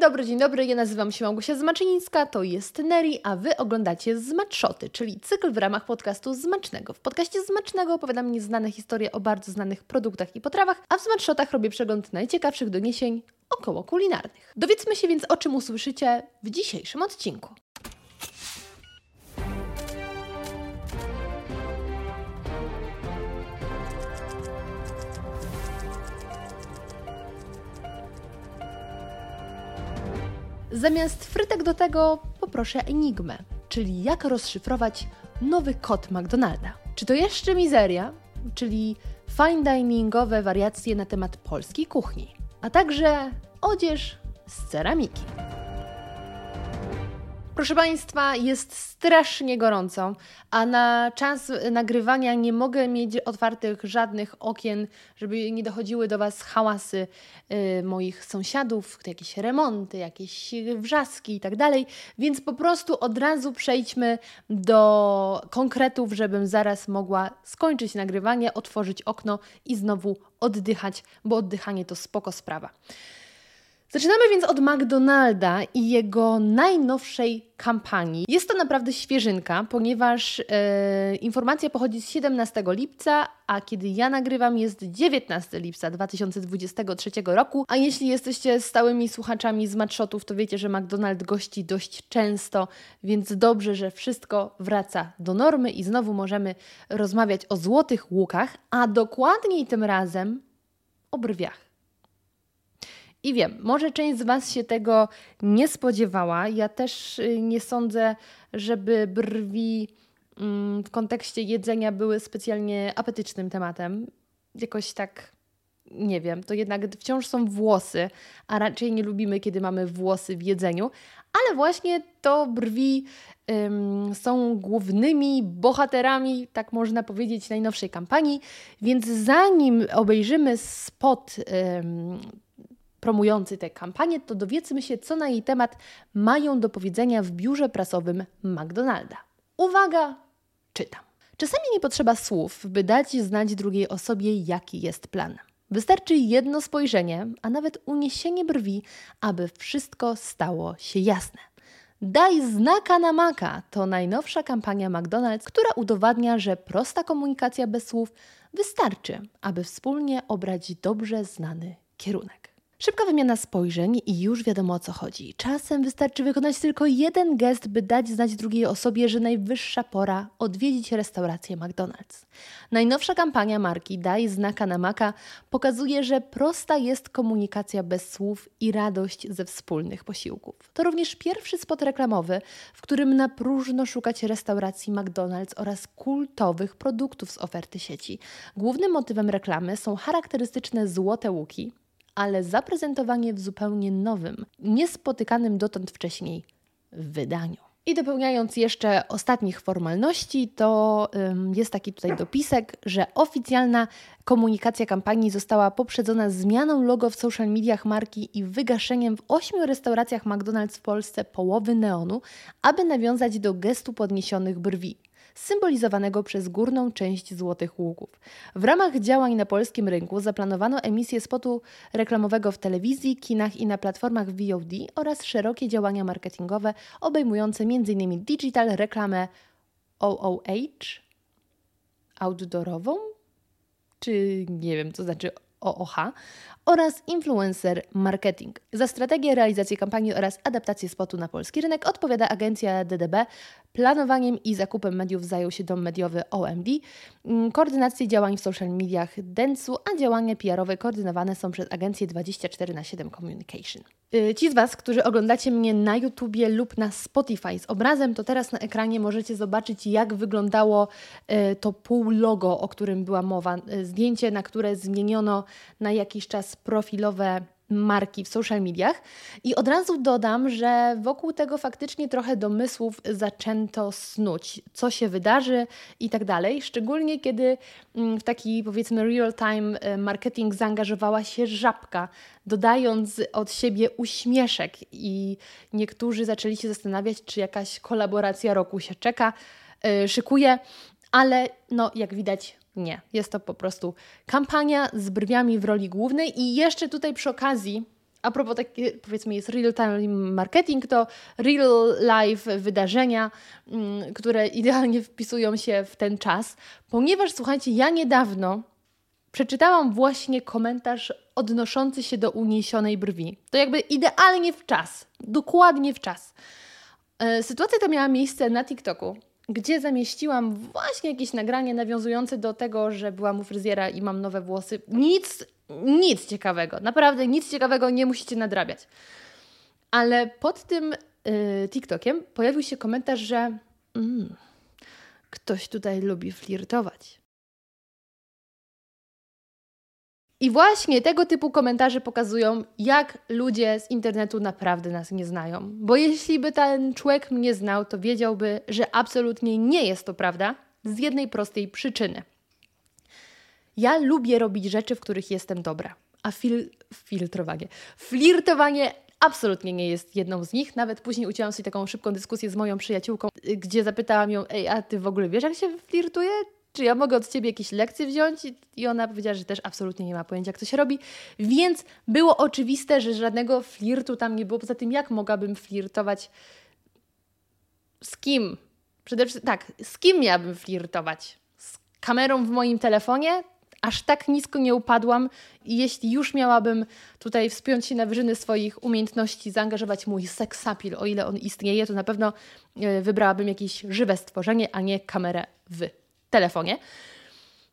Dobry, dzień dobry, ja nazywam się Małgosia Zmaczyńska, to jest Neri, a Wy oglądacie Zmacszoty, czyli cykl w ramach podcastu Zmacznego. W podcaście Zmacznego opowiadam nieznane historie o bardzo znanych produktach i potrawach, a w Zmatszotach robię przegląd najciekawszych doniesień około kulinarnych. Dowiedzmy się więc o czym usłyszycie w dzisiejszym odcinku. Zamiast frytek do tego poproszę enigmę, czyli jak rozszyfrować nowy kod McDonalda. Czy to jeszcze mizeria, czyli fine diningowe wariacje na temat polskiej kuchni, a także odzież z ceramiki. Proszę Państwa, jest strasznie gorąco, a na czas nagrywania nie mogę mieć otwartych żadnych okien, żeby nie dochodziły do Was hałasy y, moich sąsiadów, jakieś remonty, jakieś wrzaski i tak dalej, więc po prostu od razu przejdźmy do konkretów, żebym zaraz mogła skończyć nagrywanie, otworzyć okno i znowu oddychać, bo oddychanie to spoko sprawa. Zaczynamy więc od McDonalda i jego najnowszej kampanii. Jest to naprawdę świeżynka, ponieważ e, informacja pochodzi z 17 lipca, a kiedy ja nagrywam jest 19 lipca 2023 roku. A jeśli jesteście stałymi słuchaczami z Matshotów, to wiecie, że McDonald gości dość często, więc dobrze, że wszystko wraca do normy i znowu możemy rozmawiać o złotych łukach, a dokładniej tym razem o brwiach. I wiem, może część z Was się tego nie spodziewała. Ja też y, nie sądzę, żeby brwi mm, w kontekście jedzenia były specjalnie apetycznym tematem. Jakoś tak nie wiem, to jednak wciąż są włosy, a raczej nie lubimy, kiedy mamy włosy w jedzeniu, ale właśnie to brwi ym, są głównymi bohaterami, tak można powiedzieć, najnowszej kampanii. Więc zanim obejrzymy spot ym, promujący tę kampanię, to dowiedzmy się, co na jej temat mają do powiedzenia w biurze prasowym McDonalda. Uwaga, czytam. Czasami nie potrzeba słów, by dać znać drugiej osobie, jaki jest plan. Wystarczy jedno spojrzenie, a nawet uniesienie brwi, aby wszystko stało się jasne. Daj znaka na maka to najnowsza kampania McDonald's, która udowadnia, że prosta komunikacja bez słów wystarczy, aby wspólnie obrać dobrze znany kierunek. Szybka wymiana spojrzeń i już wiadomo o co chodzi. Czasem wystarczy wykonać tylko jeden gest, by dać znać drugiej osobie, że najwyższa pora odwiedzić restaurację McDonald's. Najnowsza kampania marki Daj znaka na maka pokazuje, że prosta jest komunikacja bez słów i radość ze wspólnych posiłków. To również pierwszy spot reklamowy, w którym na próżno szukać restauracji McDonald's oraz kultowych produktów z oferty sieci. Głównym motywem reklamy są charakterystyczne złote łuki, ale zaprezentowanie w zupełnie nowym, niespotykanym dotąd wcześniej wydaniu. I dopełniając jeszcze ostatnich formalności, to jest taki tutaj dopisek, że oficjalna komunikacja kampanii została poprzedzona zmianą logo w social mediach marki i wygaszeniem w ośmiu restauracjach McDonald's w Polsce połowy neonu, aby nawiązać do gestu podniesionych brwi symbolizowanego przez górną część Złotych Łuków. W ramach działań na polskim rynku zaplanowano emisję spotu reklamowego w telewizji, kinach i na platformach VOD oraz szerokie działania marketingowe obejmujące m.in. digital, reklamę OOH, outdoorową, czy nie wiem, co znaczy OOH oraz influencer marketing. Za strategię, realizację kampanii oraz adaptację spotu na polski rynek odpowiada agencja DDB. Planowaniem i zakupem mediów zajął się dom mediowy OMD. Mm, koordynację działań w social mediach Densu, a działania PR-owe koordynowane są przez agencję 24 na 7 Communication. Y, ci z Was, którzy oglądacie mnie na YouTubie lub na Spotify z obrazem, to teraz na ekranie możecie zobaczyć, jak wyglądało y, to pół logo, o którym była mowa. Y, zdjęcie, na które zmieniono na jakiś czas profilowe marki w social mediach. I od razu dodam, że wokół tego faktycznie trochę domysłów zaczęto snuć, co się wydarzy i tak dalej. Szczególnie kiedy mm, w taki powiedzmy real-time e, marketing zaangażowała się żabka, dodając od siebie uśmieszek, i niektórzy zaczęli się zastanawiać, czy jakaś kolaboracja roku się czeka, yy, szykuje, ale no, jak widać, nie, jest to po prostu kampania z brwiami w roli głównej i jeszcze tutaj przy okazji a propos takie, powiedzmy, jest real-time marketing, to real-life wydarzenia, mm, które idealnie wpisują się w ten czas, ponieważ słuchajcie, ja niedawno przeczytałam właśnie komentarz odnoszący się do uniesionej brwi. To jakby idealnie w czas, dokładnie w czas. E, sytuacja ta miała miejsce na TikToku, gdzie zamieściłam właśnie jakieś nagranie nawiązujące do tego, że byłam u fryzjera i mam nowe włosy. Nic, nic ciekawego. Naprawdę nic ciekawego nie musicie nadrabiać. Ale pod tym y, TikTokiem pojawił się komentarz, że mm, ktoś tutaj lubi flirtować. I właśnie tego typu komentarze pokazują, jak ludzie z internetu naprawdę nas nie znają. Bo jeśli by ten człowiek mnie znał, to wiedziałby, że absolutnie nie jest to prawda z jednej prostej przyczyny. Ja lubię robić rzeczy, w których jestem dobra, a fil filtrowanie, flirtowanie absolutnie nie jest jedną z nich. Nawet później ucięłam sobie taką szybką dyskusję z moją przyjaciółką, gdzie zapytałam ją, ej, a ty w ogóle wiesz, jak się flirtuje? Czy ja mogę od ciebie jakieś lekcje wziąć? I ona powiedziała, że też absolutnie nie ma pojęcia, jak to się robi. Więc było oczywiste, że żadnego flirtu tam nie było. Poza tym, jak mogłabym flirtować z kim? Przede wszystkim, tak, z kim miałabym flirtować? Z kamerą w moim telefonie? Aż tak nisko nie upadłam i jeśli już miałabym tutaj wspiąć się na wyżyny swoich umiejętności, zaangażować mój seksapil, o ile on istnieje, to na pewno e, wybrałabym jakieś żywe stworzenie, a nie kamerę w telefonie.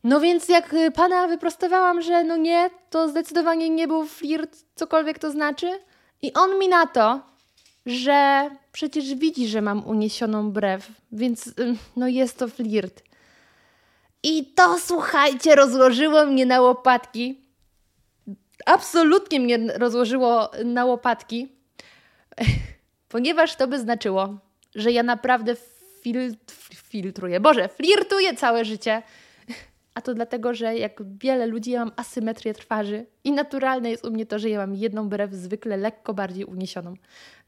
No więc jak y, pana wyprostowałam, że no nie, to zdecydowanie nie był flirt, cokolwiek to znaczy. I on mi na to, że przecież widzi, że mam uniesioną brew, więc y, no jest to flirt. I to, słuchajcie, rozłożyło mnie na łopatki. Absolutnie mnie rozłożyło na łopatki, ponieważ to by znaczyło, że ja naprawdę filtruję, Boże, flirtuję całe życie. A to dlatego, że jak wiele ludzi, ja mam asymetrię twarzy i naturalne jest u mnie to, że ja mam jedną brew zwykle lekko bardziej uniesioną.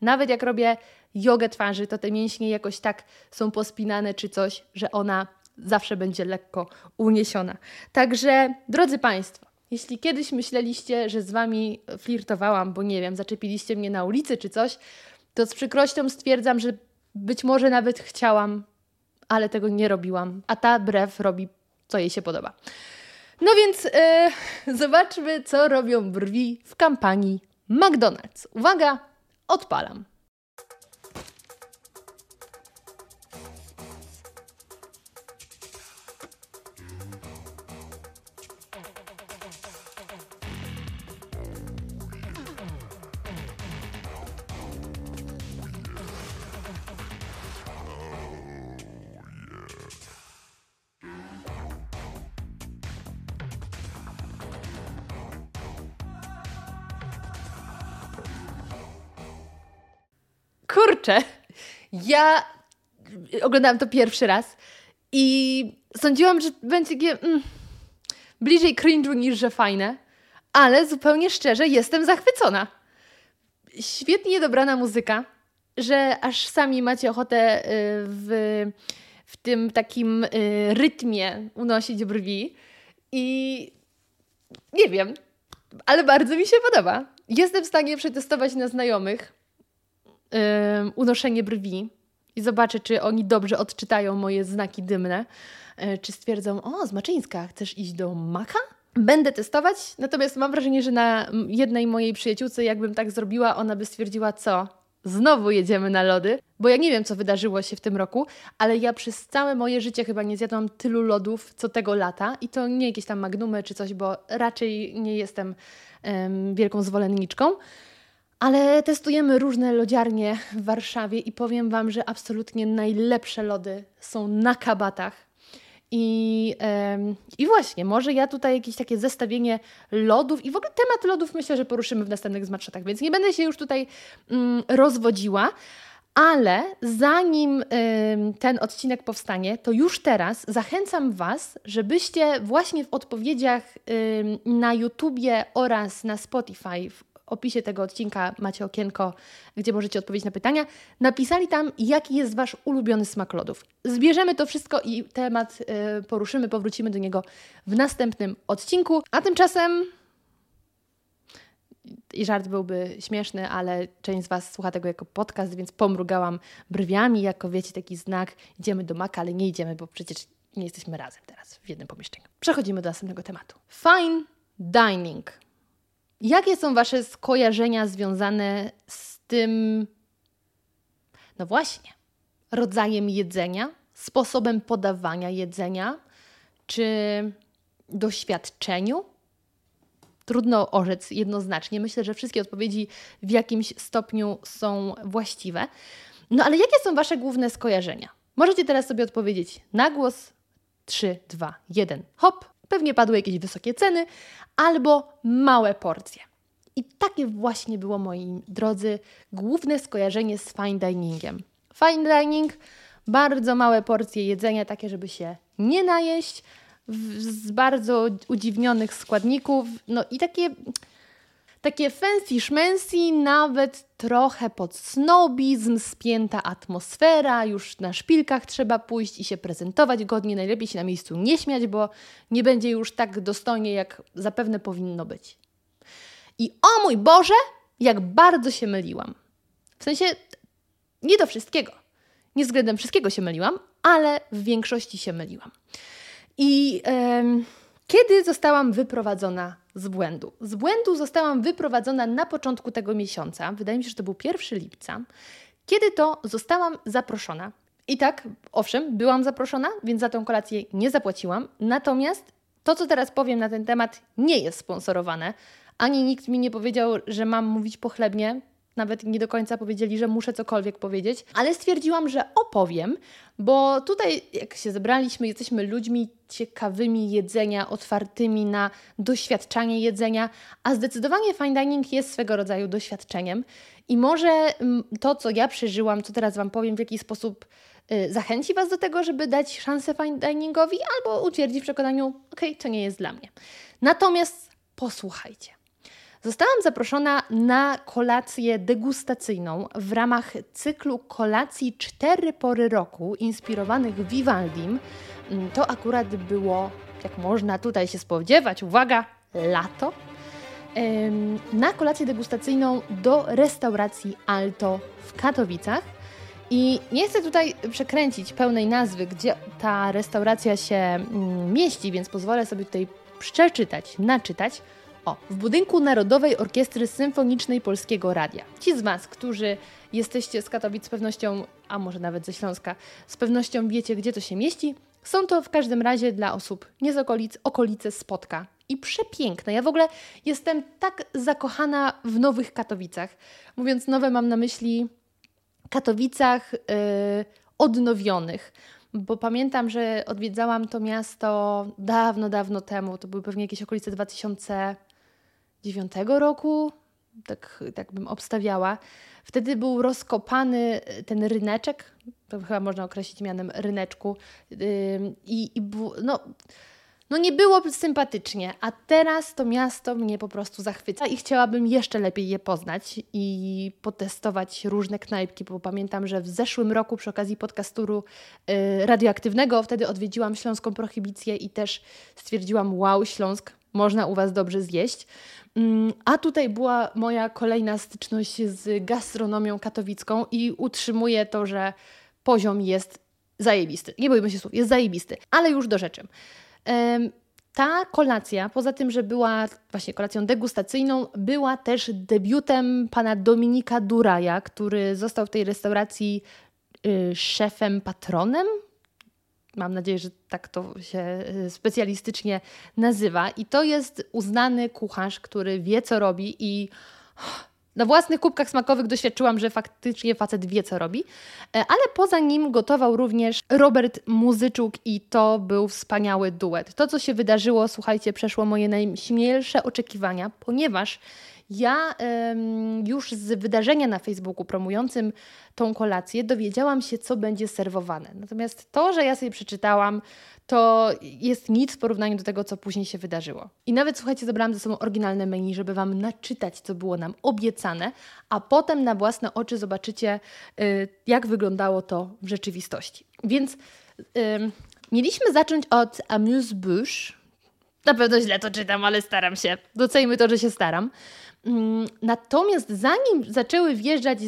Nawet jak robię jogę twarzy, to te mięśnie jakoś tak są pospinane czy coś, że ona zawsze będzie lekko uniesiona. Także, drodzy Państwo, jeśli kiedyś myśleliście, że z Wami flirtowałam, bo nie wiem, zaczepiliście mnie na ulicy czy coś, to z przykrością stwierdzam, że być może nawet chciałam, ale tego nie robiłam, a ta brew robi, co jej się podoba. No więc yy, zobaczmy, co robią brwi w kampanii McDonald's. Uwaga, odpalam. Kurczę, ja oglądałam to pierwszy raz i sądziłam, że będzie mm, bliżej cringe'u niż że fajne, ale zupełnie szczerze jestem zachwycona. Świetnie dobrana muzyka, że aż sami macie ochotę y, w, w tym takim y, rytmie unosić brwi i nie wiem, ale bardzo mi się podoba. Jestem w stanie przetestować na znajomych unoszenie brwi i zobaczę, czy oni dobrze odczytają moje znaki dymne, e, czy stwierdzą, o, Zmaczyńska, chcesz iść do Maka? Będę testować, natomiast mam wrażenie, że na jednej mojej przyjaciółce, jakbym tak zrobiła, ona by stwierdziła, co? Znowu jedziemy na lody, bo ja nie wiem, co wydarzyło się w tym roku, ale ja przez całe moje życie chyba nie zjadłam tylu lodów, co tego lata. I to nie jakieś tam magnumy czy coś, bo raczej nie jestem um, wielką zwolenniczką. Ale testujemy różne lodziarnie w Warszawie i powiem Wam, że absolutnie najlepsze lody są na kabatach. I, I właśnie, może ja tutaj jakieś takie zestawienie lodów i w ogóle temat lodów myślę, że poruszymy w następnych zmarszczatach, więc nie będę się już tutaj yy, rozwodziła. Ale zanim ten odcinek powstanie, to już teraz zachęcam Was, żebyście właśnie w odpowiedziach na YouTubie oraz na Spotify, w opisie tego odcinka macie okienko, gdzie możecie odpowiedzieć na pytania. Napisali tam, jaki jest Wasz ulubiony smak lodów. Zbierzemy to wszystko i temat y, poruszymy, powrócimy do niego w następnym odcinku. A tymczasem i żart byłby śmieszny, ale część z Was słucha tego jako podcast, więc pomrugałam brwiami, jako wiecie, taki znak, idziemy do Maka, ale nie idziemy, bo przecież nie jesteśmy razem teraz w jednym pomieszczeniu. Przechodzimy do następnego tematu. Fine dining. Jakie są Wasze skojarzenia związane z tym, no właśnie, rodzajem jedzenia, sposobem podawania jedzenia, czy doświadczeniu? Trudno orzec jednoznacznie. Myślę, że wszystkie odpowiedzi w jakimś stopniu są właściwe. No ale jakie są Wasze główne skojarzenia? Możecie teraz sobie odpowiedzieć na głos 3, 2, 1. Hop, pewnie padły jakieś wysokie ceny albo małe porcje. I takie właśnie było, moi drodzy, główne skojarzenie z fine diningiem. Fine dining, bardzo małe porcje jedzenia, takie, żeby się nie najeść, z bardzo udziwnionych składników, no i takie, takie fancy szmensy, nawet trochę pod snobizm, spięta atmosfera, już na szpilkach trzeba pójść i się prezentować godnie, najlepiej się na miejscu nie śmiać, bo nie będzie już tak dostojnie, jak zapewne powinno być. I o mój Boże, jak bardzo się myliłam. W sensie nie do wszystkiego. Nie względem wszystkiego się myliłam, ale w większości się myliłam. I kiedy zostałam wyprowadzona z błędu? Z błędu zostałam wyprowadzona na początku tego miesiąca, wydaje mi się, że to był 1 lipca, kiedy to zostałam zaproszona. I tak, owszem, byłam zaproszona, więc za tą kolację nie zapłaciłam. Natomiast to, co teraz powiem na ten temat, nie jest sponsorowane. Ani nikt mi nie powiedział, że mam mówić pochlebnie nawet nie do końca powiedzieli, że muszę cokolwiek powiedzieć, ale stwierdziłam, że opowiem, bo tutaj, jak się zebraliśmy, jesteśmy ludźmi ciekawymi jedzenia, otwartymi na doświadczanie jedzenia, a zdecydowanie fine dining jest swego rodzaju doświadczeniem. I może mm, to, co ja przeżyłam, co teraz Wam powiem, w jaki sposób y, zachęci Was do tego, żeby dać szansę fine diningowi, albo utwierdzi w przekonaniu, ok, to nie jest dla mnie. Natomiast posłuchajcie. Zostałam zaproszona na kolację degustacyjną w ramach cyklu kolacji cztery pory roku inspirowanych Vivaldim. Mm, to akurat było, jak można tutaj się spodziewać, uwaga, lato. Na kolację degustacyjną do restauracji Alto w Katowicach. I nie chcę tutaj przekręcić pełnej nazwy, gdzie ta restauracja się mm, mieści, więc pozwolę sobie tutaj przeczytać, naczytać. O, w budynku Narodowej Orkiestry Symfonicznej Polskiego Radia. Ci z Was, którzy jesteście z Katowic z pewnością, a może nawet ze Śląska, z pewnością wiecie, gdzie to się mieści. Są to w każdym razie dla osób nie z okolic, okolice Spotka. I przepiękne. Ja w ogóle jestem tak zakochana w nowych Katowicach. Mówiąc nowe, mam na myśli Katowicach yy, odnowionych bo pamiętam, że odwiedzałam to miasto dawno, dawno temu. To były pewnie jakieś okolice 2000 2009 roku, tak, tak bym obstawiała. Wtedy był rozkopany ten ryneczek, to chyba można określić mianem ryneczku. I, i no, no nie było sympatycznie, a teraz to miasto mnie po prostu zachwyca i chciałabym jeszcze lepiej je poznać i potestować różne knajpki, bo pamiętam, że w zeszłym roku przy okazji podcasturu y, radioaktywnego wtedy odwiedziłam Śląską Prohibicję i też stwierdziłam, wow, Śląsk, można u Was dobrze zjeść. Mm, a tutaj była moja kolejna styczność z gastronomią katowicką i utrzymuję to, że poziom jest zajebisty. Nie bójmy się słów, jest zajebisty. Ale już do rzeczy. Ta kolacja, poza tym, że była właśnie kolacją degustacyjną, była też debiutem pana Dominika Duraja, który został w tej restauracji y, szefem patronem, Mam nadzieję, że tak to się y, specjalistycznie nazywa. I to jest uznany kucharz, który wie, co robi i na własnych kubkach smakowych doświadczyłam, że faktycznie facet wie, co robi. E, ale poza nim gotował również Robert Muzyczuk i to był wspaniały duet. To, co się wydarzyło, słuchajcie, przeszło moje najśmielsze oczekiwania, ponieważ ja ym, już z wydarzenia na Facebooku promującym tą kolację dowiedziałam się, co będzie serwowane. Natomiast to, że ja sobie przeczytałam, to jest nic w porównaniu do tego, co później się wydarzyło. I nawet, słuchajcie, zabrałam ze sobą oryginalne menu, żeby Wam naczytać, co było nam obiecane, a potem na własne oczy zobaczycie, y, jak wyglądało to w rzeczywistości. Więc y, mieliśmy zacząć od amuse-bouche. Na pewno źle to czytam, ale staram się. Docejmy to, że się staram. Mm, natomiast zanim zaczęły wjeżdżać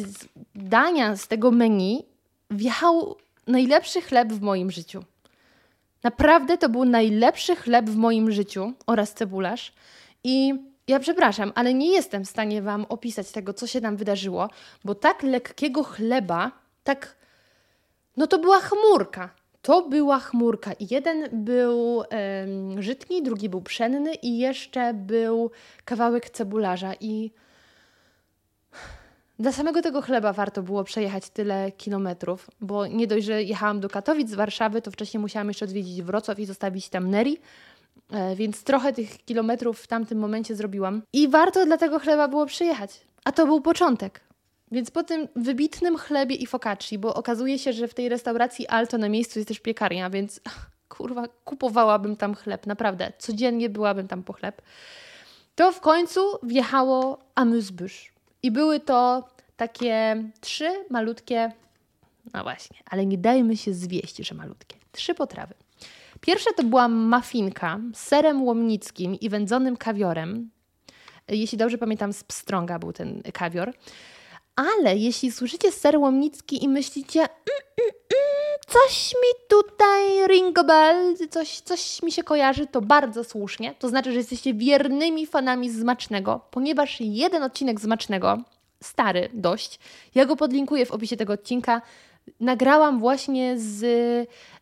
dania z tego menu, wjechał najlepszy chleb w moim życiu. Naprawdę to był najlepszy chleb w moim życiu oraz cebularz. I ja przepraszam, ale nie jestem w stanie Wam opisać tego, co się tam wydarzyło, bo tak lekkiego chleba, tak. No to była chmurka. To była chmurka. I jeden był um, żytni, drugi był pszenny, i jeszcze był kawałek cebularza. I dla samego tego chleba warto było przejechać tyle kilometrów, bo nie dość, że jechałam do Katowic z Warszawy, to wcześniej musiałam jeszcze odwiedzić Wrocław i zostawić tam Neri, e, więc trochę tych kilometrów w tamtym momencie zrobiłam. I warto dla tego chleba było przyjechać. A to był początek. Więc po tym wybitnym chlebie i focacci, bo okazuje się, że w tej restauracji Alto na miejscu jest też piekarnia, więc kurwa, kupowałabym tam chleb, naprawdę. Codziennie byłabym tam po chleb. To w końcu wjechało amuse-bouche. I były to takie trzy malutkie, no właśnie, ale nie dajmy się zwieść, że malutkie. Trzy potrawy. Pierwsza to była mafinka z serem łomnickim i wędzonym kawiorem. Jeśli dobrze pamiętam, z pstrąga był ten kawior. Ale jeśli słyszycie ser łomnicki i myślicie, mm, mm, mm, coś mi tutaj ring a bell, coś, coś mi się kojarzy, to bardzo słusznie. To znaczy, że jesteście wiernymi fanami Zmacznego, ponieważ jeden odcinek Zmacznego, stary dość, ja go podlinkuję w opisie tego odcinka, nagrałam właśnie z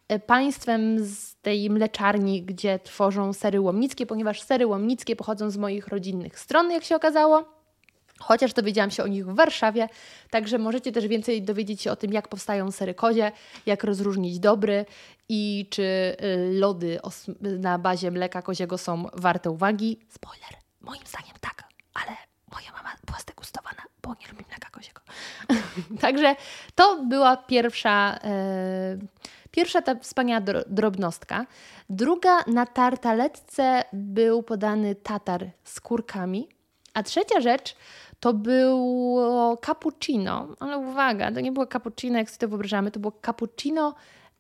e, państwem z tej mleczarni, gdzie tworzą sery łomnickie, ponieważ sery łomnickie pochodzą z moich rodzinnych stron, jak się okazało chociaż dowiedziałam się o nich w Warszawie, także możecie też więcej dowiedzieć się o tym, jak powstają sery kozie, jak rozróżnić dobry i czy y, lody na bazie mleka koziego są warte uwagi. Spoiler, moim zdaniem tak, ale moja mama była zdegustowana, bo nie lubi mleka koziego. także to była pierwsza... Yy, Pierwsza ta wspaniała drobnostka. Druga na tartaletce był podany tatar z kurkami. A trzecia rzecz to było cappuccino, ale uwaga, to nie było cappuccino, jak sobie to wyobrażamy, to było cappuccino,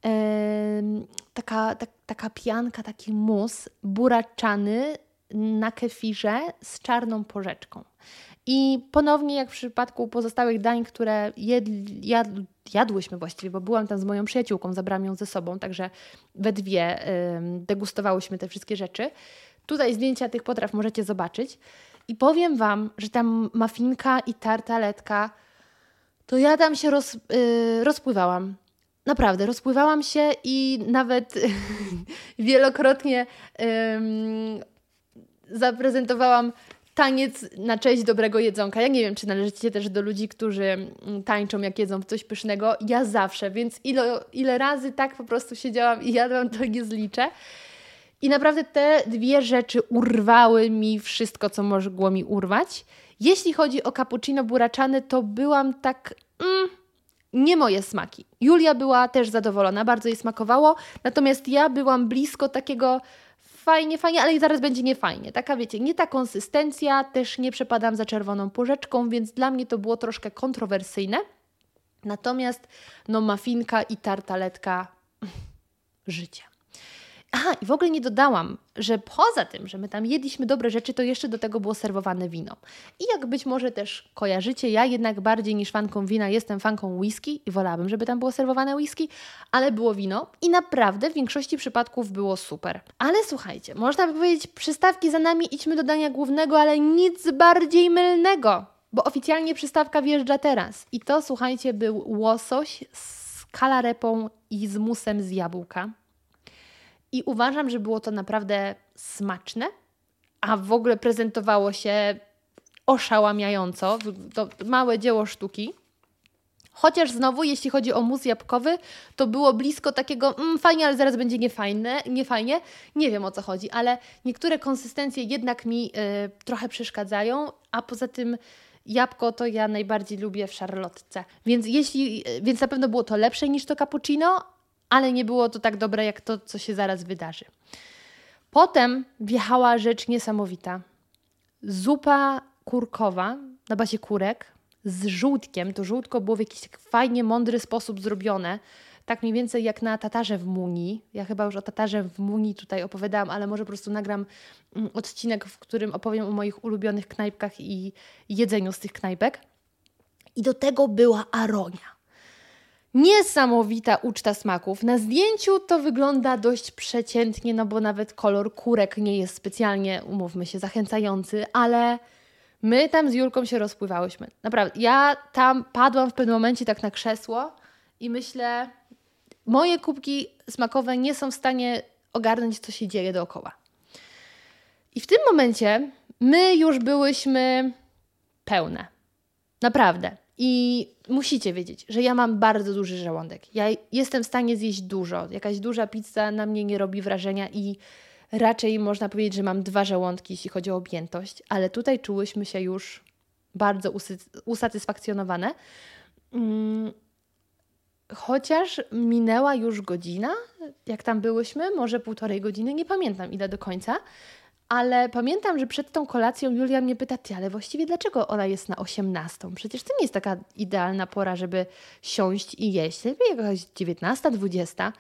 e, taka, tak, taka pianka, taki mus buraczany na kefirze z czarną porzeczką. I ponownie, jak w przypadku pozostałych dań, które jed, jad, jadłyśmy właściwie, bo byłam tam z moją przyjaciółką, zabrałam ją ze sobą, także we dwie y, degustowałyśmy te wszystkie rzeczy. Tutaj zdjęcia tych potraw możecie zobaczyć. I powiem Wam, że tam mafinka i tartaletka, to ja tam się roz, yy, rozpływałam. Naprawdę, rozpływałam się i nawet wielokrotnie yy, zaprezentowałam taniec na cześć dobrego jedzonka. Ja nie wiem, czy należycie też do ludzi, którzy mm, tańczą, jak jedzą coś pysznego. Ja zawsze, więc ile, ile razy tak po prostu siedziałam i jadłam, to nie zliczę. I naprawdę te dwie rzeczy urwały mi wszystko, co mogło mi urwać. Jeśli chodzi o cappuccino buraczane, to byłam tak. Mm, nie moje smaki. Julia była też zadowolona, bardzo jej smakowało, natomiast ja byłam blisko takiego fajnie, fajnie, ale i zaraz będzie niefajnie. Taka wiecie, nie ta konsystencja, też nie przepadam za czerwoną porzeczką, więc dla mnie to było troszkę kontrowersyjne. Natomiast no mafinka i tartaletka życie. Aha, i w ogóle nie dodałam, że poza tym, że my tam jedliśmy dobre rzeczy, to jeszcze do tego było serwowane wino. I jak być może też kojarzycie, ja jednak bardziej niż fanką wina jestem fanką whisky i wolałabym, żeby tam było serwowane whisky, ale było wino i naprawdę w większości przypadków było super. Ale słuchajcie, można by powiedzieć, przystawki za nami, idźmy do dania głównego, ale nic bardziej mylnego, bo oficjalnie przystawka wjeżdża teraz. I to, słuchajcie, był łosoś z kalarepą i z musem z jabłka. I uważam, że było to naprawdę smaczne, a w ogóle prezentowało się oszałamiająco. To małe dzieło sztuki. Chociaż znowu, jeśli chodzi o mus jabłkowy, to było blisko takiego mm, fajnie, ale zaraz będzie niefajne, niefajnie. Nie wiem o co chodzi, ale niektóre konsystencje jednak mi y, trochę przeszkadzają, a poza tym jabłko to ja najbardziej lubię w szarlotce. Więc, jeśli, y, więc na pewno było to lepsze niż to cappuccino, ale nie było to tak dobre jak to, co się zaraz wydarzy. Potem wjechała rzecz niesamowita. Zupa kurkowa na bazie kurek z żółtkiem. To żółtko było w jakiś tak fajnie mądry sposób zrobione. tak mniej więcej jak na tatarze w Muni. Ja chyba już o tatarze w Muni tutaj opowiadałam, ale może po prostu nagram mm, odcinek, w którym opowiem o moich ulubionych knajpkach i jedzeniu z tych knajpek. I do tego była aronia. Niesamowita uczta smaków. Na zdjęciu to wygląda dość przeciętnie, no bo nawet kolor kurek nie jest specjalnie, umówmy się, zachęcający, ale my tam z Julką się rozpływałyśmy. Naprawdę, ja tam padłam w pewnym momencie tak na krzesło i myślę, moje kubki smakowe nie są w stanie ogarnąć, co się dzieje dookoła. I w tym momencie my już byłyśmy pełne. Naprawdę. I musicie wiedzieć, że ja mam bardzo duży żołądek. Ja jestem w stanie zjeść dużo. Jakaś duża pizza na mnie nie robi wrażenia i raczej można powiedzieć, że mam dwa żołądki, jeśli chodzi o objętość, ale tutaj czułyśmy się już bardzo usatysfakcjonowane. Mm, chociaż minęła już godzina, jak tam byłyśmy, może półtorej godziny, nie pamiętam ile do końca, ale pamiętam, że przed tą kolacją Julia mnie pyta, ty, ale właściwie dlaczego ona jest na 18? Przecież to nie jest taka idealna pora, żeby siąść i jeść. Lepiej jakaś 19, 20.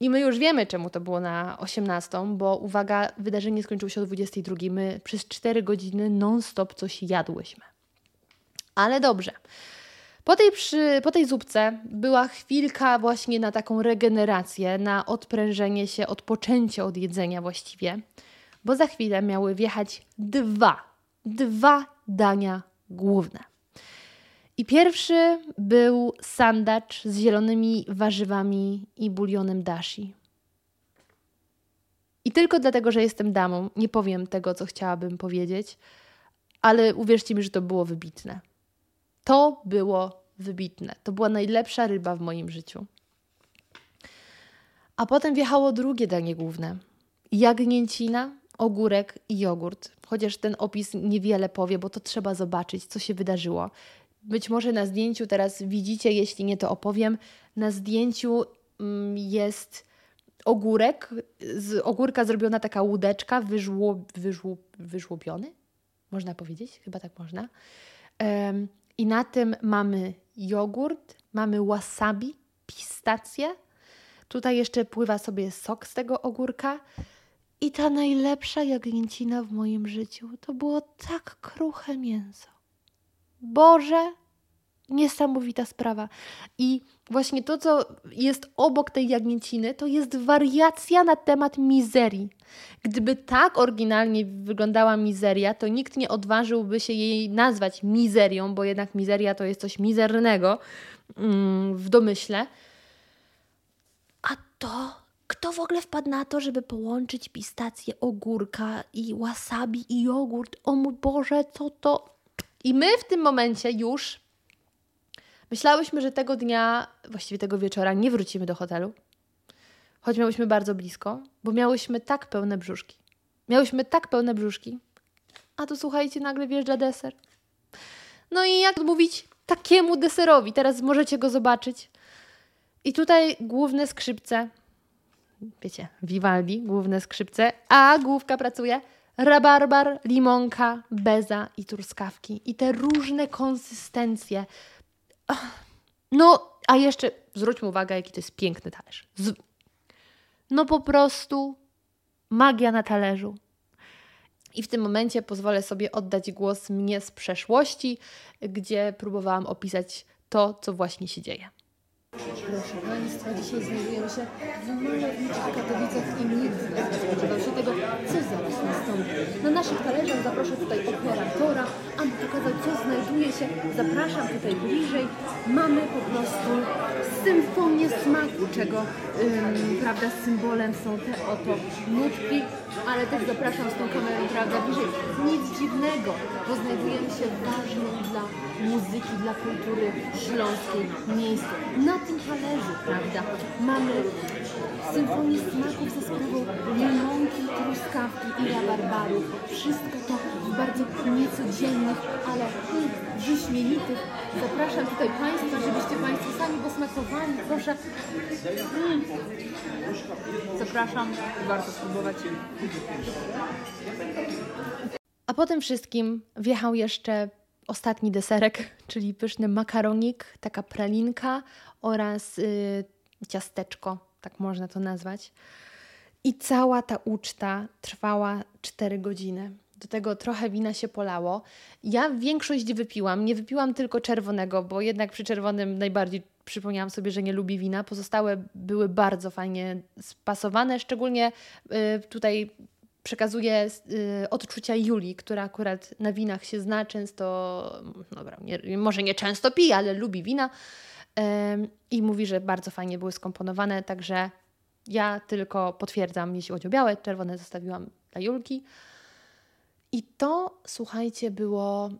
I my już wiemy, czemu to było na 18, bo uwaga, wydarzenie skończyło się o 22. My przez 4 godziny non-stop coś jadłyśmy. Ale dobrze. Po tej, przy, po tej zupce była chwilka właśnie na taką regenerację, na odprężenie się, odpoczęcie od jedzenia właściwie bo za chwilę miały wjechać dwa, dwa dania główne. I pierwszy był sandacz z zielonymi warzywami i bulionem dashi. I tylko dlatego, że jestem damą, nie powiem tego, co chciałabym powiedzieć, ale uwierzcie mi, że to było wybitne. To było wybitne. To była najlepsza ryba w moim życiu. A potem wjechało drugie danie główne. Jagnięcina ogórek i jogurt. Chociaż ten opis niewiele powie, bo to trzeba zobaczyć, co się wydarzyło. Być może na zdjęciu teraz widzicie, jeśli nie to opowiem. Na zdjęciu mm, jest ogórek, z ogórka zrobiona taka łódeczka, wyżło, wyżło, wyżłobiony, można powiedzieć, chyba tak można. Um, I na tym mamy jogurt, mamy wasabi, pistacje. Tutaj jeszcze pływa sobie sok z tego ogórka. I ta najlepsza jagnięcina w moim życiu to było tak kruche mięso. Boże, niesamowita sprawa. I właśnie to, co jest obok tej jagnięciny, to jest wariacja na temat mizerii. Gdyby tak oryginalnie wyglądała mizeria, to nikt nie odważyłby się jej nazwać mizerią, bo jednak mizeria to jest coś mizernego mm, w domyśle. A to kto w ogóle wpadł na to, żeby połączyć pistację, ogórka i wasabi i jogurt? O mój Boże, co to? I my w tym momencie już myślałyśmy, że tego dnia, właściwie tego wieczora, nie wrócimy do hotelu. Choć miałyśmy bardzo blisko, bo miałyśmy tak pełne brzuszki. Miałyśmy tak pełne brzuszki. A tu słuchajcie, nagle wjeżdża deser. No i jak mówić takiemu deserowi? Teraz możecie go zobaczyć. I tutaj główne skrzypce wiecie, Vivaldi, główne skrzypce, a główka pracuje rabarbar, limonka, beza i truskawki. I te różne konsystencje. No, a jeszcze zwróćmy uwagę, jaki to jest piękny talerz. Z... No po prostu magia na talerzu. I w tym momencie pozwolę sobie oddać głos mnie z przeszłości, gdzie próbowałam opisać to, co właśnie się dzieje. Proszę Państwa, dzisiaj znajdujemy się w malowniczych Katowicach i nikt nie spodziewał się tego, co zaraz nastąpi. Na naszych talerzach zaproszę tutaj operatora, aby pokazał, co znajduje się. Zapraszam tutaj bliżej. Mamy po prostu symfonię smaku, czego ym, prawda, symbolem są te oto nutki, ale też zapraszam z tą kamerą prawda, bliżej. Nic dziwnego, bo znajdujemy się w ważnym dla muzyki, dla kultury śląskiej miejscu. Na tym talerzu, prawda, mamy symfonię smaków ze sprawą limonki, truskawki i rabarbaru. Wszystko to w bardzo niecodziennych, ale wyśmienitych. Zapraszam tutaj Państwa, żebyście Państwo sami posmakowali. Proszę. Mm. Zapraszam, warto spróbować. A po tym wszystkim wjechał jeszcze ostatni deserek, czyli pyszny makaronik, taka pralinka oraz y, ciasteczko, tak można to nazwać. I cała ta uczta trwała 4 godziny. Do tego trochę wina się polało. Ja większość wypiłam. Nie wypiłam tylko czerwonego, bo jednak przy czerwonym najbardziej przypomniałam sobie, że nie lubi wina. Pozostałe były bardzo fajnie spasowane, szczególnie y, tutaj przekazuję y, odczucia Julii, która akurat na winach się zna, często, dobra, nie, może nie często pije, ale lubi wina i mówi, że bardzo fajnie były skomponowane, także ja tylko potwierdzam, jeśli chodzi o białe, czerwone zostawiłam dla Julki. I to, słuchajcie, było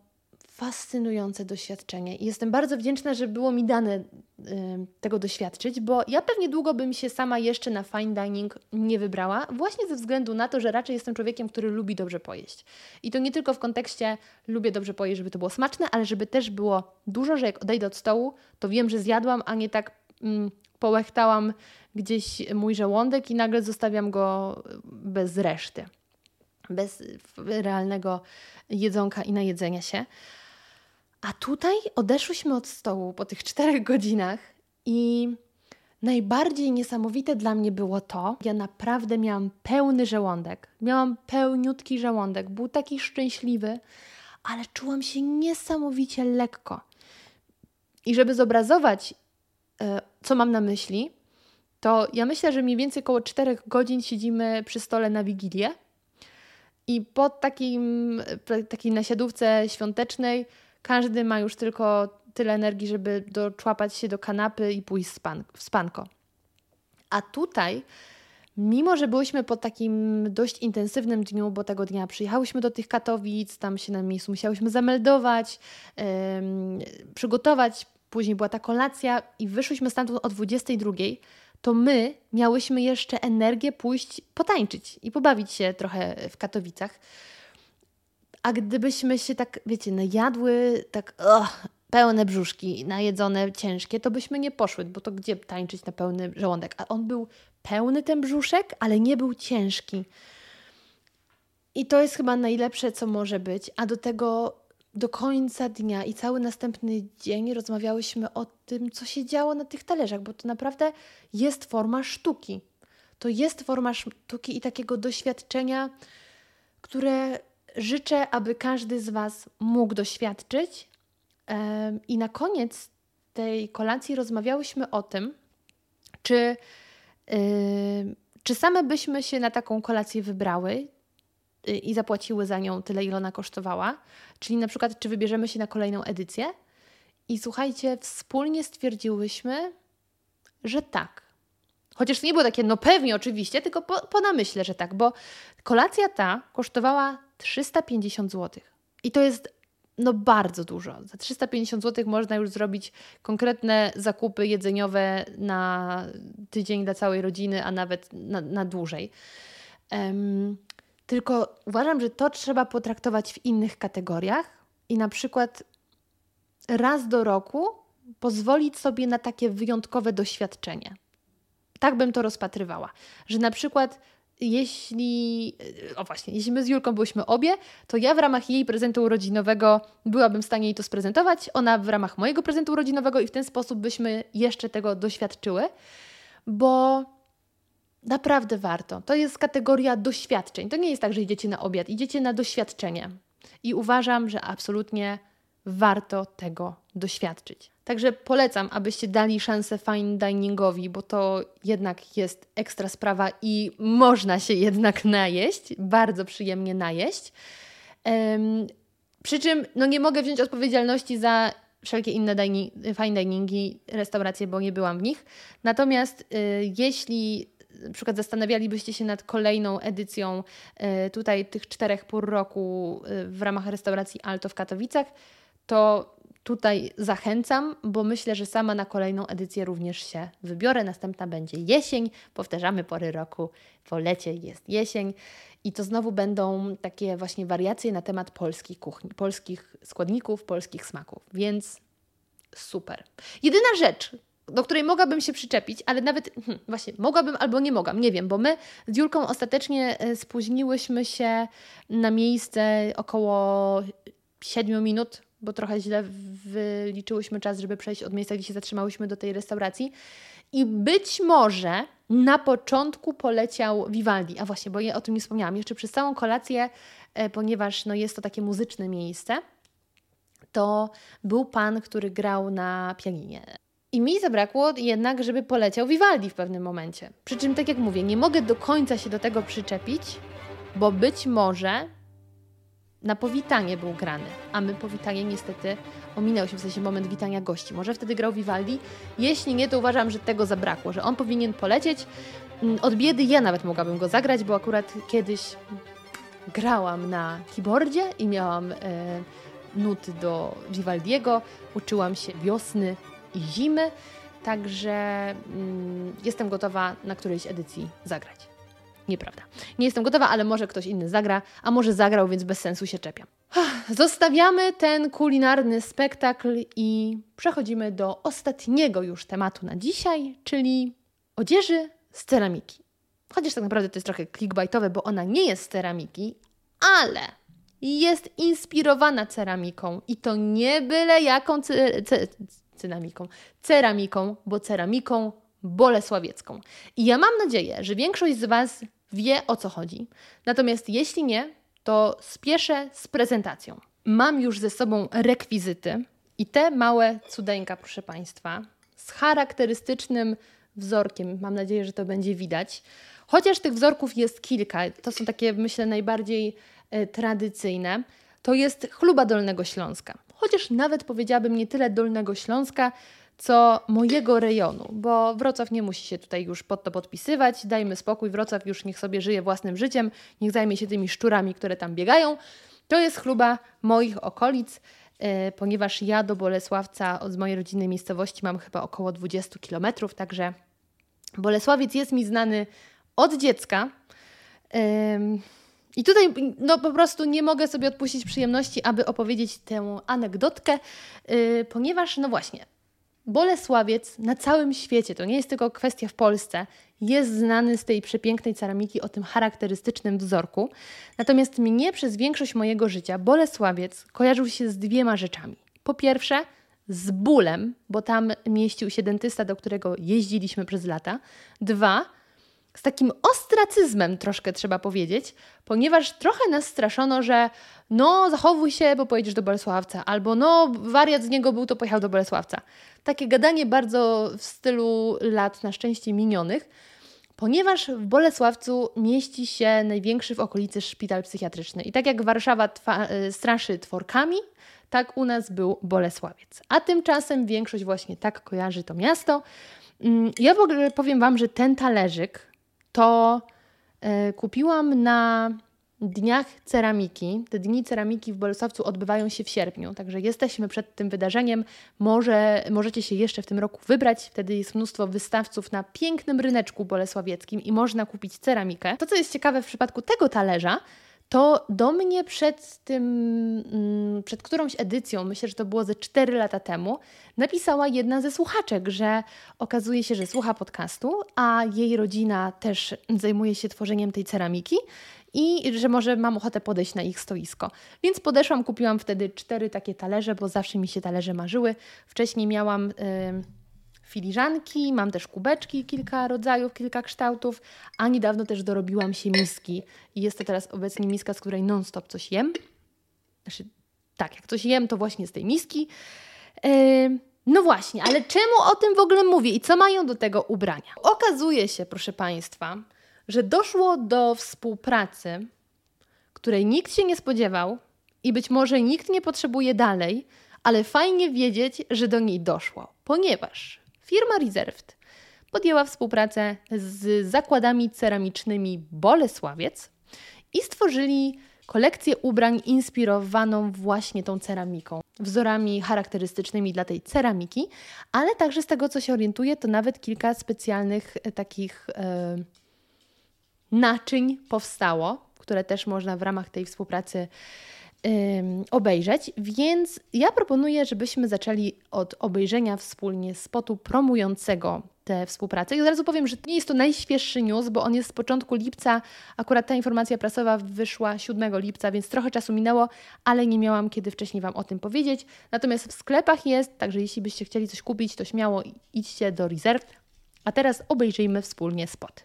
fascynujące doświadczenie. I jestem bardzo wdzięczna, że było mi dane y, tego doświadczyć, bo ja pewnie długo bym się sama jeszcze na fine dining nie wybrała, właśnie ze względu na to, że raczej jestem człowiekiem, który lubi dobrze pojeść. I to nie tylko w kontekście lubię dobrze pojeść, żeby to było smaczne, ale żeby też było dużo, że jak odejdę od stołu, to wiem, że zjadłam, a nie tak mm, połechtałam gdzieś mój żołądek i nagle zostawiam go bez reszty bez realnego jedzonka i najedzenia się. A tutaj odeszłyśmy od stołu po tych czterech godzinach i najbardziej niesamowite dla mnie było to, ja naprawdę miałam pełny żołądek. Miałam pełniutki żołądek, był taki szczęśliwy, ale czułam się niesamowicie lekko. I żeby zobrazować, e, co mam na myśli, to ja myślę, że mniej więcej około 4 godzin siedzimy przy stole na Wigilię i po takim, takiej nasiadówce świątecznej każdy ma już tylko tyle energii, żeby doczłapać się do kanapy i pójść span w spanko. A tutaj, mimo że byliśmy po takim dość intensywnym dniu, bo tego dnia przyjechałyśmy do tych Katowic, tam się na miejscu musiałyśmy zameldować, yy, przygotować, później była ta kolacja i wyszłyśmy stamtąd o 22, to my miałyśmy jeszcze energię pójść potańczyć i pobawić się trochę w Katowicach. A gdybyśmy się tak, wiecie, najadły, tak oh, pełne brzuszki, najedzone, ciężkie, to byśmy nie poszły, bo to gdzie tańczyć na pełny żołądek? A on był pełny ten brzuszek, ale nie był ciężki. I to jest chyba najlepsze, co może być. A do tego do końca dnia i cały następny dzień rozmawiałyśmy o tym, co się działo na tych talerzach, bo to naprawdę jest forma sztuki. To jest forma sztuki i takiego doświadczenia, które życzę, aby każdy z Was mógł doświadczyć. I na koniec tej kolacji rozmawiałyśmy o tym, czy, czy same byśmy się na taką kolację wybrały, Y, i zapłaciły za nią tyle, ile ona kosztowała. Czyli na przykład, czy wybierzemy się na kolejną edycję? I słuchajcie, wspólnie stwierdziłyśmy, że tak. Chociaż to nie było takie, no pewnie, oczywiście, tylko po, po namyśle, że tak, bo kolacja ta kosztowała 350 zł. I to jest no bardzo dużo. Za 350 zł można już zrobić konkretne zakupy jedzeniowe na tydzień dla całej rodziny, a nawet na, na dłużej. Um, tylko uważam, że to trzeba potraktować w innych kategoriach i na przykład raz do roku pozwolić sobie na takie wyjątkowe doświadczenie. Tak bym to rozpatrywała, że na przykład jeśli, o właśnie, jeśli my z Julką byłyśmy obie, to ja w ramach jej prezentu urodzinowego byłabym w stanie jej to sprezentować, ona w ramach mojego prezentu urodzinowego i w ten sposób byśmy jeszcze tego doświadczyły, bo Naprawdę warto. To jest kategoria doświadczeń. To nie jest tak, że idziecie na obiad, idziecie na doświadczenie. I uważam, że absolutnie warto tego doświadczyć. Także polecam, abyście dali szansę fine diningowi, bo to jednak jest ekstra sprawa i można się jednak najeść, bardzo przyjemnie najeść. Um, przy czym no nie mogę wziąć odpowiedzialności za wszelkie inne dining, fine diningi, restauracje, bo nie byłam w nich. Natomiast y, jeśli na przykład zastanawialibyście się nad kolejną edycją e, tutaj tych czterech pór roku e, w ramach restauracji Alto w Katowicach, to tutaj zachęcam, bo myślę, że sama na kolejną edycję również się wybiorę. Następna będzie jesień, powtarzamy pory roku, po lecie jest jesień. I to znowu będą takie właśnie wariacje na temat polskiej kuchni, polskich składników, polskich smaków, więc super. Jedyna rzecz, do której mogłabym się przyczepić, ale nawet hmm, właśnie mogłabym albo nie mogłam, nie wiem, bo my z Julką ostatecznie e, spóźniłyśmy się na miejsce około 7 minut bo trochę źle wyliczyłyśmy czas, żeby przejść od miejsca, gdzie się zatrzymałyśmy do tej restauracji. I być może na początku poleciał Vivaldi. A właśnie, bo ja o tym nie wspomniałam. Jeszcze przez całą kolację, e, ponieważ no, jest to takie muzyczne miejsce, to był pan, który grał na pianinie. I mi zabrakło jednak, żeby poleciał Vivaldi w pewnym momencie. Przy czym, tak jak mówię, nie mogę do końca się do tego przyczepić, bo być może na powitanie był grany, a my powitanie niestety ominęło się, w sensie moment witania gości. Może wtedy grał Vivaldi? Jeśli nie, to uważam, że tego zabrakło, że on powinien polecieć. Mm, od biedy ja nawet mogłabym go zagrać, bo akurat kiedyś grałam na keyboardzie i miałam e, nuty do Vivaldiego, uczyłam się wiosny i zimy, także mm, jestem gotowa na którejś edycji zagrać. Nieprawda. Nie jestem gotowa, ale może ktoś inny zagra, a może zagrał, więc bez sensu się czepiam. Zostawiamy ten kulinarny spektakl i przechodzimy do ostatniego już tematu na dzisiaj, czyli odzieży z ceramiki. Chociaż tak naprawdę to jest trochę clickbaitowe, bo ona nie jest z ceramiki, ale jest inspirowana ceramiką i to nie byle jaką ce ce ceramiką, ceramiką, bo ceramiką bolesławiecką. I ja mam nadzieję, że większość z Was wie o co chodzi. Natomiast jeśli nie, to spieszę z prezentacją. Mam już ze sobą rekwizyty i te małe cudeńka, proszę Państwa, z charakterystycznym wzorkiem. Mam nadzieję, że to będzie widać. Chociaż tych wzorków jest kilka, to są takie, myślę, najbardziej e, tradycyjne. To jest chluba Dolnego Śląska. Chociaż nawet powiedziałabym nie tyle Dolnego Śląska, co mojego rejonu, bo Wrocław nie musi się tutaj już pod to podpisywać. Dajmy spokój, Wrocław już niech sobie żyje własnym życiem, niech zajmie się tymi szczurami, które tam biegają. To jest chluba moich okolic, yy, ponieważ ja do Bolesławca od mojej rodzinnej miejscowości mam chyba około 20 kilometrów, także Bolesławiec jest mi znany od dziecka. Yy, i tutaj no, po prostu nie mogę sobie odpuścić przyjemności, aby opowiedzieć tę anegdotkę, yy, ponieważ, no właśnie, Bolesławiec na całym świecie, to nie jest tylko kwestia w Polsce, jest znany z tej przepięknej ceramiki o tym charakterystycznym wzorku. Natomiast mnie przez większość mojego życia Bolesławiec kojarzył się z dwiema rzeczami. Po pierwsze, z bólem, bo tam mieścił się dentysta, do którego jeździliśmy przez lata. Dwa, z takim ostracyzmem troszkę trzeba powiedzieć, ponieważ trochę nas straszono, że no zachowuj się, bo pojedziesz do Bolesławca, albo no wariat z niego był, to pojechał do Bolesławca. Takie gadanie bardzo w stylu lat na szczęście minionych, ponieważ w Bolesławcu mieści się największy w okolicy szpital psychiatryczny. I tak jak Warszawa y, straszy tworkami, tak u nas był Bolesławiec. A tymczasem większość właśnie tak kojarzy to miasto. Mm, ja w ogóle powiem Wam, że ten talerzyk, to e, kupiłam na Dniach Ceramiki. Te Dni Ceramiki w Bolesławcu odbywają się w sierpniu, także jesteśmy przed tym wydarzeniem. Może, możecie się jeszcze w tym roku wybrać. Wtedy jest mnóstwo wystawców na pięknym ryneczku bolesławieckim i można kupić ceramikę. To, co jest ciekawe w przypadku tego talerza, to do mnie przed tym, mm, przed którąś edycją, myślę, że to było ze 4 lata temu, napisała jedna ze słuchaczek, że okazuje się, że słucha podcastu, a jej rodzina też zajmuje się tworzeniem tej ceramiki i że może mam ochotę podejść na ich stoisko. Więc podeszłam, kupiłam wtedy cztery takie talerze, bo zawsze mi się talerze marzyły. Wcześniej miałam. Yy, filiżanki, mam też kubeczki, kilka rodzajów, kilka kształtów, a niedawno też dorobiłam się miski. I jest to teraz obecnie miska, z której non-stop coś jem. Znaczy, tak, jak coś jem, to właśnie z tej miski. Yy, no właśnie, ale czemu o tym w ogóle mówię i co mają do tego ubrania? Okazuje się, proszę Państwa, że doszło do współpracy, której nikt się nie spodziewał i być może nikt nie potrzebuje dalej, ale fajnie wiedzieć, że do niej doszło, ponieważ firma Reserved podjęła współpracę z zakładami ceramicznymi Bolesławiec i stworzyli kolekcję ubrań inspirowaną właśnie tą ceramiką, wzorami charakterystycznymi dla tej ceramiki, ale także z tego, co się orientuje, to nawet kilka specjalnych e, takich e, naczyń powstało, które też można w ramach tej współpracy obejrzeć, więc ja proponuję, żebyśmy zaczęli od obejrzenia wspólnie spotu promującego tę współpracę. I od razu powiem, że nie jest to najświeższy news, bo on jest z początku lipca. Akurat ta informacja prasowa wyszła 7 lipca, więc trochę czasu minęło, ale nie miałam kiedy wcześniej Wam o tym powiedzieć. Natomiast w sklepach jest, także jeśli byście chcieli coś kupić, to śmiało idźcie do Reserve. A teraz obejrzyjmy wspólnie spot.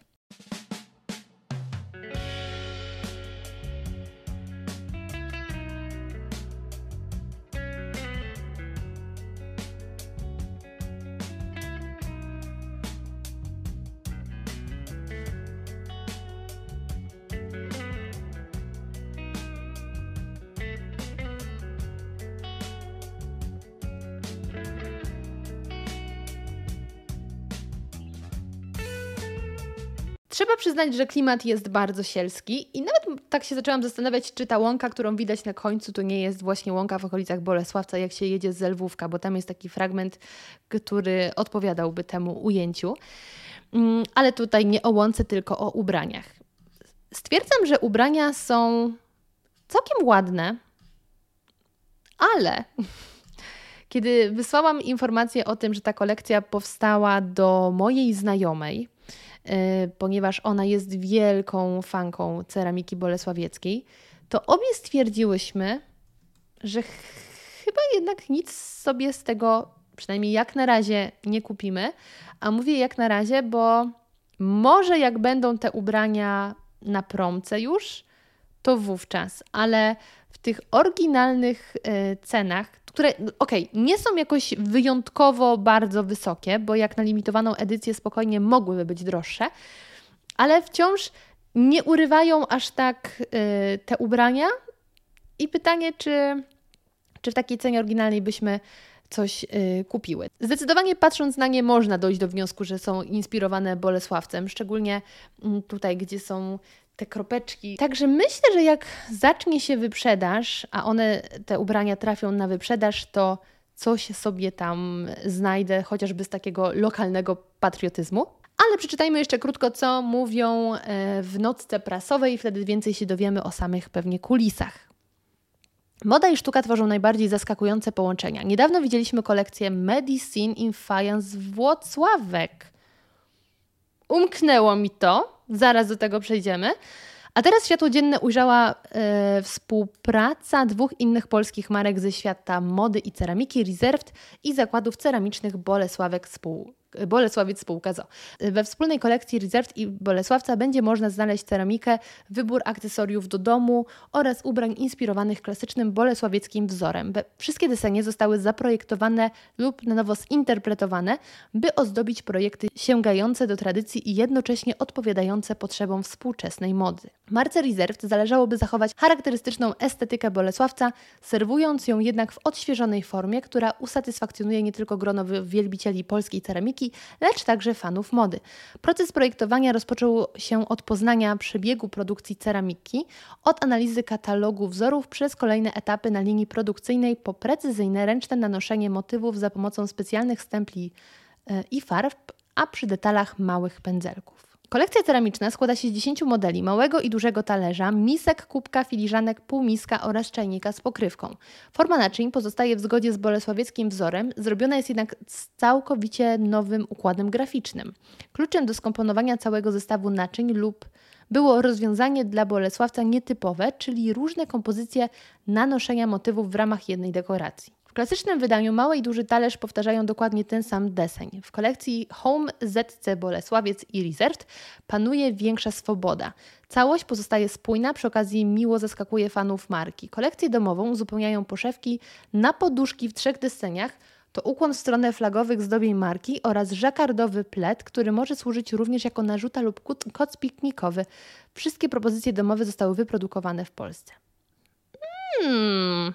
Trzeba przyznać, że klimat jest bardzo sielski i nawet tak się zaczęłam zastanawiać, czy ta łąka, którą widać na końcu, to nie jest właśnie łąka w okolicach Bolesławca, jak się jedzie z Lwówka, bo tam jest taki fragment, który odpowiadałby temu ujęciu. Mm, ale tutaj nie o łące, tylko o ubraniach. Stwierdzam, że ubrania są całkiem ładne, ale kiedy wysłałam informację o tym, że ta kolekcja powstała do mojej znajomej, ponieważ ona jest wielką fanką ceramiki bolesławieckiej, to obie stwierdziłyśmy, że chyba jednak nic sobie z tego, przynajmniej jak na razie, nie kupimy. A mówię jak na razie, bo może jak będą te ubrania na promce już, to wówczas, ale w tych oryginalnych y, cenach, które, okej, okay, nie są jakoś wyjątkowo bardzo wysokie, bo jak na limitowaną edycję spokojnie mogłyby być droższe, ale wciąż nie urywają aż tak y, te ubrania. I pytanie, czy, czy w takiej cenie oryginalnej byśmy coś y, kupiły. Zdecydowanie patrząc na nie można dojść do wniosku, że są inspirowane Bolesławcem, szczególnie mm, tutaj, gdzie są te kropeczki. Także myślę, że jak zacznie się wyprzedaż, a one, te ubrania trafią na wyprzedaż, to coś sobie tam znajdę, chociażby z takiego lokalnego patriotyzmu. Ale przeczytajmy jeszcze krótko, co mówią e, w nocce prasowej, wtedy więcej się dowiemy o samych pewnie kulisach. Moda i sztuka tworzą najbardziej zaskakujące połączenia. Niedawno widzieliśmy kolekcję Medicine in Faience Włocławek. Umknęło mi to, zaraz do tego przejdziemy. A teraz światło dzienne ujrzała e, współpraca dwóch innych polskich marek ze świata mody i ceramiki, Reserved i zakładów ceramicznych Bolesławek Spół Bolesławiec Spółka ZO. We wspólnej kolekcji Reserved i Bolesławca będzie można znaleźć ceramikę, wybór akcesoriów do domu oraz ubrań inspirowanych klasycznym bolesławieckim wzorem. Wszystkie desenie zostały zaprojektowane lub na nowo zinterpretowane, by ozdobić projekty sięgające do tradycji i jednocześnie odpowiadające potrzebom współczesnej mody. Marce Reserved zależałoby zachować charakterystyczną estetykę Bolesławca, serwując ją jednak w odświeżonej formie, która usatysfakcjonuje nie tylko grono wielbicieli polskiej ceramiki, lecz także fanów mody. Proces projektowania rozpoczął się od poznania przebiegu produkcji ceramiki, od analizy katalogu wzorów przez kolejne etapy na linii produkcyjnej po precyzyjne ręczne nanoszenie motywów za pomocą specjalnych stempli e, i farb, a przy detalach małych pędzelków. Kolekcja ceramiczna składa się z 10 modeli małego i dużego talerza, misek, kubka, filiżanek, półmiska oraz czajnika z pokrywką. Forma naczyń pozostaje w zgodzie z bolesławieckim wzorem, zrobiona jest jednak z całkowicie nowym układem graficznym. Kluczem do skomponowania całego zestawu naczyń lub było rozwiązanie dla Bolesławca nietypowe, czyli różne kompozycje nanoszenia motywów w ramach jednej dekoracji klasycznym wydaniu mały i duży talerz powtarzają dokładnie ten sam deseń. W kolekcji Home ZC Bolesławiec i Reserved panuje większa swoboda. Całość pozostaje spójna, przy okazji miło zaskakuje fanów marki. Kolekcję domową uzupełniają poszewki na poduszki w trzech deseniach, to ukłon w stronę flagowych zdobień marki oraz żakardowy plet, który może służyć również jako narzuta lub koc piknikowy. Wszystkie propozycje domowe zostały wyprodukowane w Polsce. Hmm,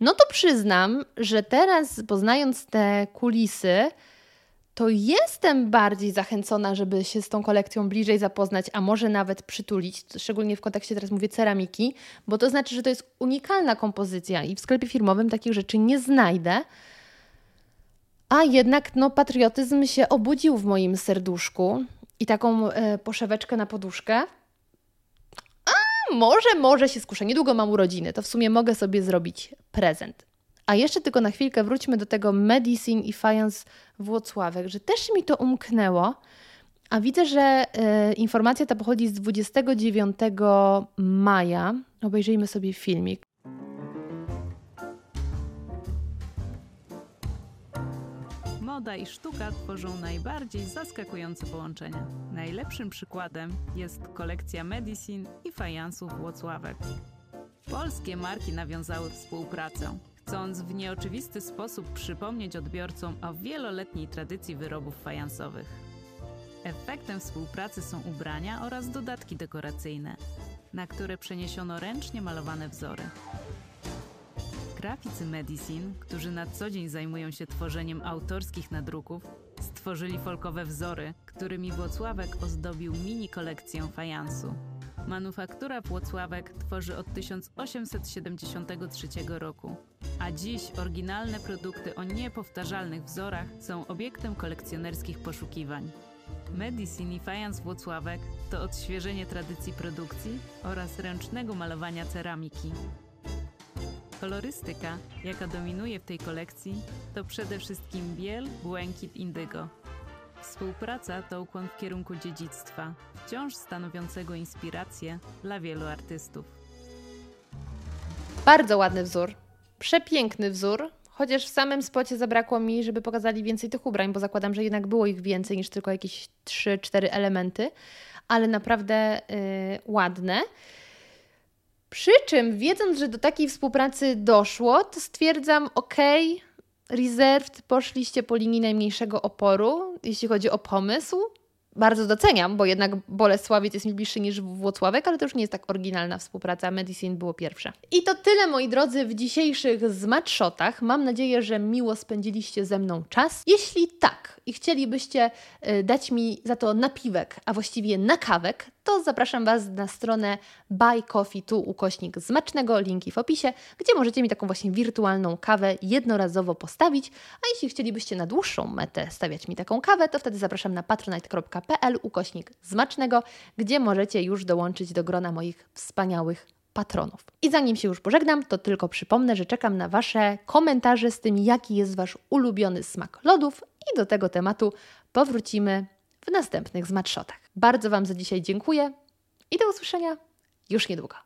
no to przyznam, że teraz poznając te kulisy, to jestem bardziej zachęcona, żeby się z tą kolekcją bliżej zapoznać, a może nawet przytulić, szczególnie w kontekście teraz mówię ceramiki, bo to znaczy, że to jest unikalna kompozycja i w sklepie firmowym takich rzeczy nie znajdę. A jednak no, patriotyzm się obudził w moim serduszku i taką e, poszeweczkę na poduszkę może, może się skuszę. Niedługo mam urodziny, to w sumie mogę sobie zrobić prezent. A jeszcze tylko na chwilkę wróćmy do tego Medicine i Fajans Włocławek, że też mi to umknęło, a widzę, że y, informacja ta pochodzi z 29 maja. Obejrzyjmy sobie filmik. Moda i sztuka tworzą najbardziej zaskakujące połączenia. Najlepszym przykładem jest kolekcja Medicine i fajansów Włocławek. Polskie marki nawiązały współpracę, chcąc w nieoczywisty sposób przypomnieć odbiorcom o wieloletniej tradycji wyrobów fajansowych. Efektem współpracy są ubrania oraz dodatki dekoracyjne, na które przeniesiono ręcznie malowane wzory. Graficy Medicine, którzy na co dzień zajmują się tworzeniem autorskich nadruków, stworzyli folkowe wzory, którymi Włocławek ozdobił mini kolekcję fajansu. Manufaktura Włocławek tworzy od 1873 roku, a dziś oryginalne produkty o niepowtarzalnych wzorach są obiektem kolekcjonerskich poszukiwań. Medicine i fajans Włocławek to odświeżenie tradycji produkcji oraz ręcznego malowania ceramiki. Kolorystyka, jaka dominuje w tej kolekcji, to przede wszystkim biel, błękit, indygo. Współpraca to ukłon w kierunku dziedzictwa, wciąż stanowiącego inspirację dla wielu artystów. Bardzo ładny wzór, przepiękny wzór, chociaż w samym spocie zabrakło mi, żeby pokazali więcej tych ubrań, bo zakładam, że jednak było ich więcej niż tylko jakieś 3-4 elementy, ale naprawdę yy, ładne. Przy czym, wiedząc, że do takiej współpracy doszło, to stwierdzam, ok, Reserved poszliście po linii najmniejszego oporu, jeśli chodzi o pomysł. Bardzo doceniam, bo jednak Bolesławiec jest mi bliższy niż Włocławek, ale to już nie jest tak oryginalna współpraca. Medicine było pierwsze. I to tyle, moi drodzy, w dzisiejszych zmatshotach. Mam nadzieję, że miło spędziliście ze mną czas. Jeśli tak i chcielibyście y, dać mi za to napiwek, a właściwie nakawek, to zapraszam Was na stronę Buy Coffee tu ukośnik zmacznego, linki w opisie, gdzie możecie mi taką właśnie wirtualną kawę jednorazowo postawić, a jeśli chcielibyście na dłuższą metę stawiać mi taką kawę, to wtedy zapraszam na patronite.pl ukośnik zmacznego, gdzie możecie już dołączyć do grona moich wspaniałych patronów. I zanim się już pożegnam, to tylko przypomnę, że czekam na Wasze komentarze z tym, jaki jest Wasz ulubiony smak lodów i do tego tematu powrócimy w następnych zmatshotach. Bardzo Wam za dzisiaj dziękuję i do usłyszenia już niedługo.